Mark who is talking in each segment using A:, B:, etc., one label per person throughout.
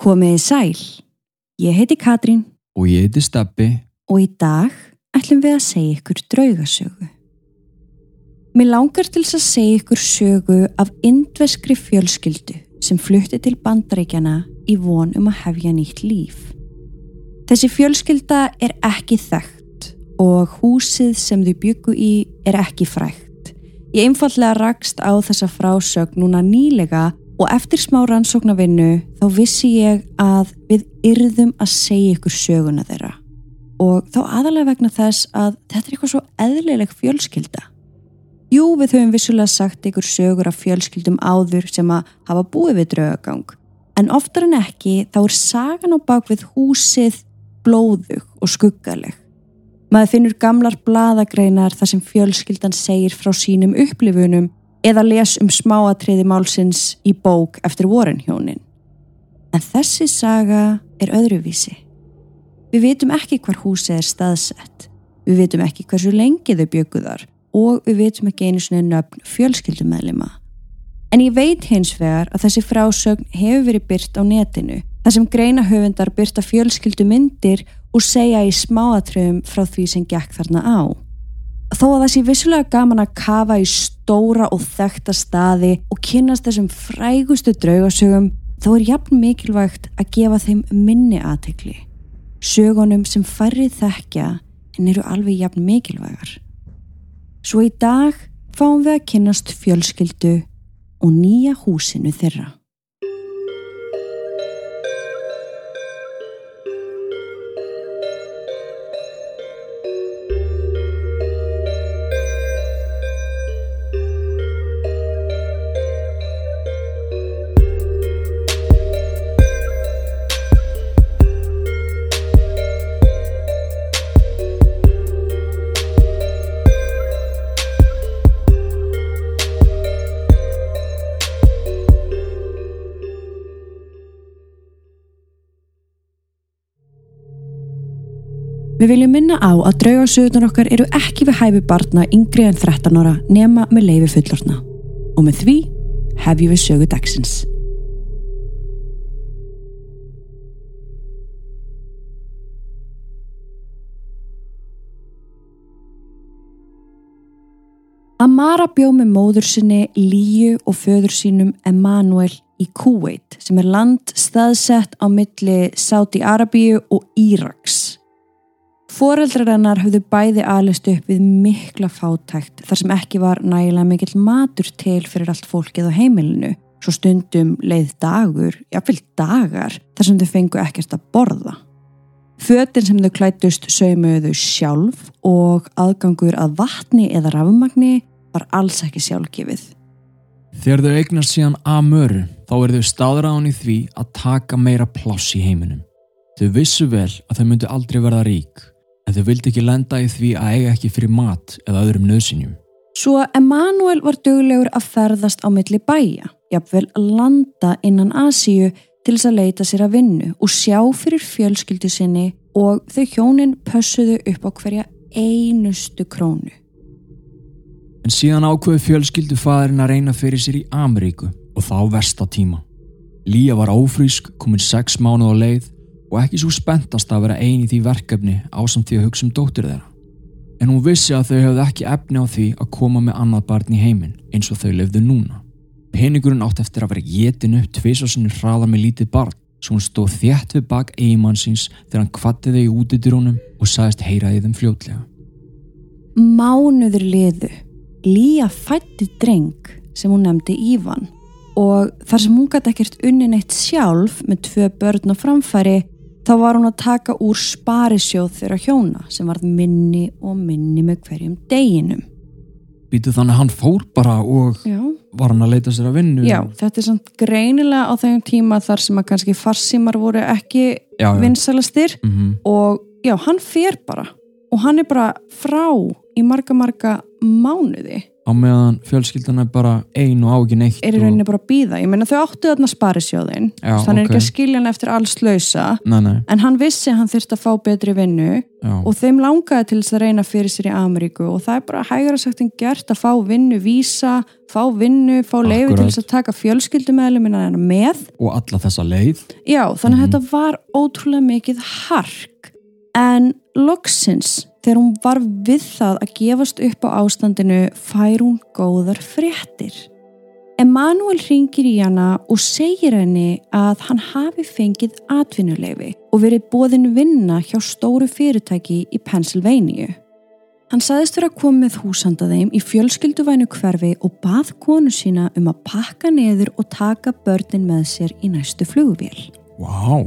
A: Komiði sæl. Ég heiti Katrín
B: Og ég heiti Steppi.
A: og í dag ætlum við að segja ykkur draugasögu. Mér langar til að segja ykkur sögu af indveskri fjölskyldu sem flutti til bandaríkjana í von um að hefja nýtt líf. Þessi fjölskylda er ekki þekkt og húsið sem þau byggu í er ekki frægt. Ég einfallega rakst á þessa frásögn núna nýlega og eftir smá rannsóknarvinnu þá vissi ég að við yrðum að segja ykkur söguna þeirra. Og þá aðalega vegna þess að þetta er eitthvað svo eðlileg fjölskylda. Jú, við höfum vissulega sagt ykkur sögur af fjölskyldum áður sem að hafa búið við draugagang. En oftar en ekki þá er sagan á bakvið húsið blóðug og skuggaleg. Maður finnur gamlar bladagreinar þar sem fjölskyldan segir frá sínum upplifunum eða les um smáatriði málsins í bók eftir vorenhjónin. En þessi saga er öðruvísi. Við vitum ekki hvar húsið er staðsett. Við vitum ekki hversu lengi þau bjökuðar og við vitum ekki einu svona nöfn fjölskyldumæðlima. En ég veit hins vegar að þessi frásögn hefur verið byrt á netinu þar sem greina höfundar byrta fjölskyldumyndir og segja í smáatröfum frá því sem gekk þarna á. Þó að það sé vissulega gaman að kafa í stóra og þekta staði og kynast þessum frægustu draugasögum þá er jafn mikilvægt að gefa þeim minni aðtekli. Sögunum sem færri þekkja en eru alveg jafn mikilvægar. Svo í dag fáum við að kynnast fjölskyldu og nýja húsinu þeirra. Við viljum minna á að draugarsöðunar okkar eru ekki við hæfi barna yngri en 13 ára nema með leifi fullorna. Og með því hefjum við sögu dagsins. Amara bjó með móður sinni Líu og föður sínum Emanuel í Kuwait sem er land staðsett á milli Sáti Arabíu og Íraks. Fóreldrar hennar höfðu bæði alist upp við mikla fátækt þar sem ekki var nægilega mikill matur til fyrir allt fólkið á heimilinu. Svo stundum leið dagur, jáfnveil dagar, þar sem þau fengu ekkert að borða. Fötin sem þau klætust saumuðu sjálf og aðgangur að vatni eða rafmagni var alls ekki sjálfgefið.
B: Þegar þau eignast síðan að möru þá er þau staðráðan í því að taka meira pláss í heiminum. Þau vissu vel að þau myndu aldrei verða rík en þau vildi ekki lenda í því að eiga ekki fyrir mat eða öðrum nöðsynjum.
A: Svo Emanuel var duglegur að ferðast á milli bæja, jafnvel landa innan Asíu til þess að leita sér að vinnu og sjá fyrir fjölskyldu sinni og þau hjónin pössuðu upp á hverja einustu krónu.
B: En síðan ákveði fjölskyldu fæðurinn að reyna fyrir sér í Ameríku og þá versta tíma. Lía var ófrísk, komin sex mánuð á leið og ekki svo spenntast að vera eini í því verkefni ásamt því að hugsa um dóttir þeirra. En hún vissi að þau hefði ekki efni á því að koma með annað barn í heiminn eins og þau lefðu núna. Peningurinn átt eftir að vera getin upp tvís og sinni hraða með lítið barn svo hún stóð þjætt við bak eigimann síns þegar hann kvatti þau í útidyrónum og sagðist heyra í þeim fljótlega.
A: Mánuður liðu. Lía fætti dreng sem hún nefndi Ívan og þar sem hún gæti ekkert unnin eitt sjálf með tvö börn á framfæri þá var hún að taka úr sparisjóð þeirra hjóna sem varð minni og minni með hverjum deginum.
B: Býtu þannig að hann fór bara og
A: Já.
B: var hann að leita sér að vinnu?
A: Já, þetta er samt greinilega á þeim tíma þar sem að kannski farsímar voru ekki
B: já,
A: vinsalastir
B: Mm
A: og já, hann fer bara og hann er bara frá í marga marga mánuði.
B: Á
C: meðan fjölskyldan er bara ein og á ekki neitt
A: er í rauninni bara að býða, ég meina þau áttu þarna sparisjóðin, þannig er
C: ok.
A: ekki að skilja hann eftir alls lausa, en hann vissi hann þurfti að fá betri vinnu
C: já,
A: og þeim langaði til þess að reyna fyrir sér í Ameríku og það er bara hægara sagt en gert að fá vinnu vísa, fá vinnu, fá leifi til þess að taka fjölskyldumæðlumina með.
C: Og alla þessa leið.
A: Já, þannig að
C: Mhm.
A: þetta var ótrúlega mikið hark. En loksins þegar hún var við það að gefast upp á ástandinu fær hún góðar fréttir. Emanuel ringir í hana og segir henni að hann hafi fengið atvinnuleifi og verið bóðin vinna hjá stóru fyrirtæki í Pennsylvania. Hann saðist vera að koma með húsanda þeim í fjölskylduvænu hverfi og bað konu sína um að pakka neður og taka börnin með sér í næstu flugvél.
C: Vá,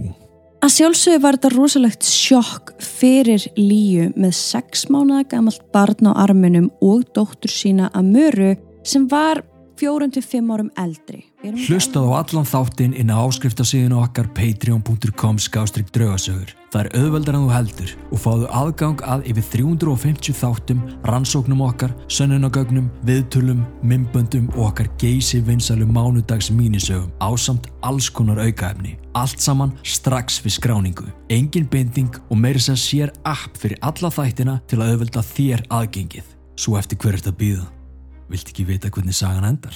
A: Að sjálfsögðu var þetta rosalegt sjokk fyrir Líu með sex mánuða gamalt barn á arminum og dóttur sína að möru sem var fjórum til fimm árum eldri.
B: Hlustað á allan þáttinn inn á áskriftasíðinu okkar patreon.com skástrík draugasögur. Það er auðveldar en þú heldur og fáðu aðgang að yfir 350 þáttum, rannsóknum okkar, sönnunagögnum, viðtölum, mymböndum og okkar geysi vinsalu mánudags mínisögum ásamt alls konar aukaefni. Allt saman strax við skráningu. Engin binding og meiri sem sér app fyrir alla þættina til að auðvelda þér aðgengið. Svo eftir hver er þetta býða? Vilt ekki vita hvernig sagan endar?